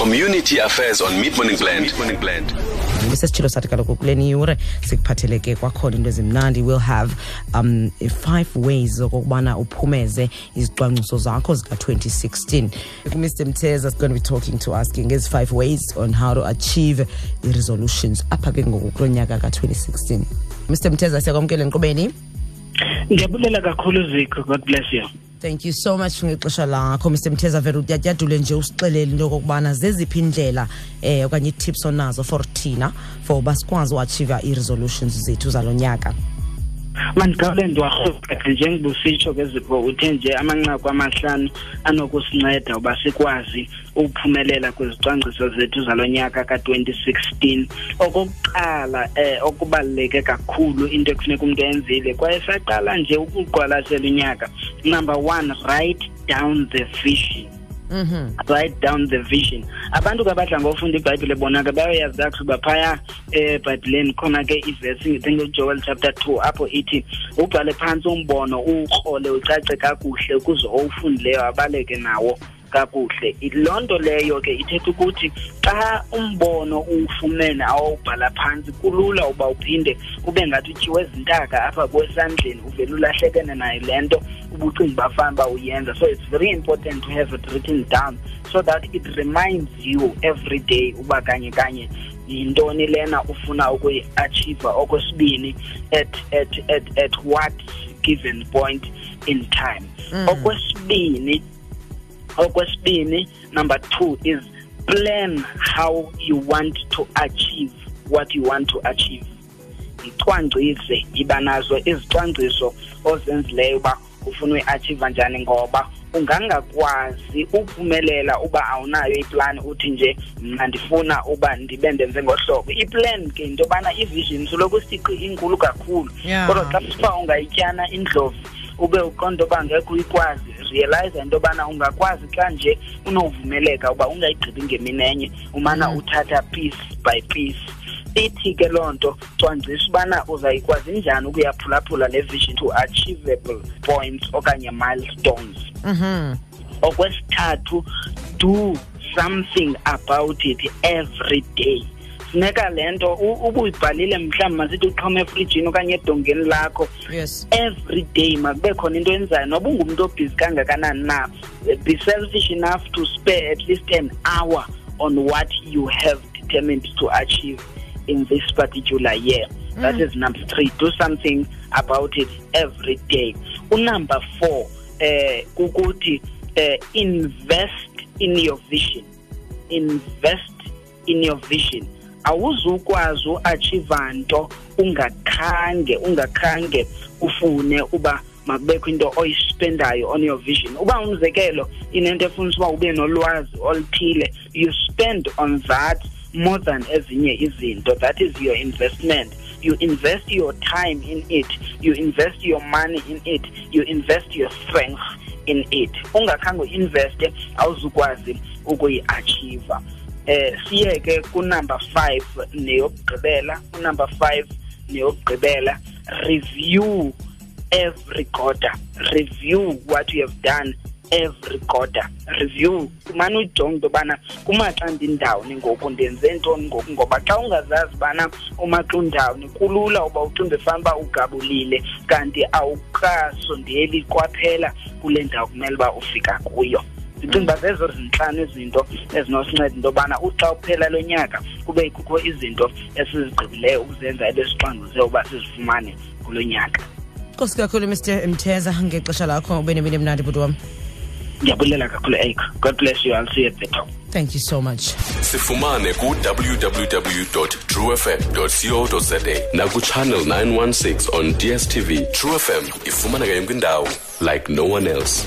community affairs on mid morning blend, mid -morning blend isesitshilo sathi kaloku kule niyure sikuphathele ke kwakhona into ezimnandi will have um five ways okokubana uphumeze izicwangciso zakho zika-2016 kumr mtheza is going to be talking to us ke ngezi five ways on how to achieve i-resolutions apha ke ngoku kulo nyaka ka-2016 mr mtheza siyakwamkela enkqubeni ndiyabulela kakhulu ziko god bless you thank you so much ngexesha lakho mr mtheza vele utyatyadule nje usixelele into yokokubana zeziphi iindlela eh okanye itips onazo for thina for uba sikwazi uachieve ii-resolutions zethu zalo nyaka mandikhawule ndiwarhubhathe njengoba usitsho ke zipho uthe nje amanqaku amahlanu anokusinceda uba sikwazi ukuphumelela kwezicwangciso zethu zalo nyaka ka-2016 okokuqala eh okubaluleke kakhulu into ekufuneka umntu enzile kwaye saqala nje ukuqwalasela unyaka number one write down the vision Mm -hmm. write down the vision abantu ke abadla ngofunda ibhayibhile bona ke bayoyazi kakuhle uba phaya ebhayibhileni khona ke ivesi ngithinga ujoel chapter two apho ithi ubhale phantsi umbono uwukrole ucace kakuhle ukuze owufundileyo abaleke nawo kakuhle loo nto leyo ke ithetha ukuthi xa umbono uwufumene awawubhala phantsi kulula uba uphinde ube ngathi utyiwe ezintaka apha kwesandleni uvele ulahlekene nayo le nto ubucinga uba fana uba uyenza so it's very important to have it written down so that it reminds you every day uba kanye kanye yintoni lena ufuna ukuyi-achieve okwesibini at, at, at, at what given point in time mm. okwesibini okwesibini number two is plan how you want to achieve what you want to achieve yicwangcise yiba nazo izicwangciso ozenzileyo uba ufuna uyiatshiva njani ngoba ungangakwazi uphumelela uba awunayo iplani uthi nje mna ndifuna uba ndibe ndenze ngohlobo iplan ke into yobana ivision soloko sigqi inkulu kakhulu kodwa xa sithiwa ungayityana indlovu ube uqonda uba ngekho uyikwazi realize into yobana ungakwazi xa nje unovumeleka uba ungayigqibi ngemini enye umana mm. uthatha piece by piece ithi ke loo nto cwangcisa ubana uzayikwazi njani ukuyaphulaphula le vision to achievable points okanye milestones mm -hmm. okwesithathu do something about it every day funeka le nto ubuyibhalile mhlawumbi masithi uxhoma efrijini okanye edongeni lakho yes every day makube khona into enzayo noba ungumntu obhizi kangakanani na be selfish enough to spare at least an hour on what you have determined to achieve in this particular year mm. that is number three do something about it every day unumber four eh kukuthi eh invest in your vision invest in your vision awuzukwazi uachiva nto ungakhange ungakhange ufune uba makubekho into oyispendayo on your vision uba umzekelo inento efunisa uba ube nolwazi oluthile you spend on that more than ezinye izinto that is your investment you invest your time in it you invest your money in it you invest your strength in it ungakhange uinveste awuzukwazi ukuyiachiva eh siye ke ku number 5 neyokugqibela ku number 5 neyokugqibela review every quarter review what you have done every quarter review kumane ujonge into yobana kumaxa ndindawuni ngoku ndenze ntoni ngoku ngoba xa ungazazi ubana umaxa undawuni kulula uba ucinge fanuba ugabulile kanti awukasondeli kwaphela kule ndawo kumele uba ufika kuyo ndicinga uba zezo zintlanu izinto ezinosinceda into yobana uxa uphela lo nyaka kube kukho izinto esizigqibileyo ukuzenza ebesixanduze uba sizifumane kulo nyaka nkosi kakhulu mr mtheza ngexesha lakho ube nemini emnandi bhuti wam ndiyabulela kakhulu ake god bless you i'll see you at the top Thank you so much. Sifumane ku www.truefm.co.za na ku channel 916 on DSTV. True FM ifumaneka yonke indawo like no one else.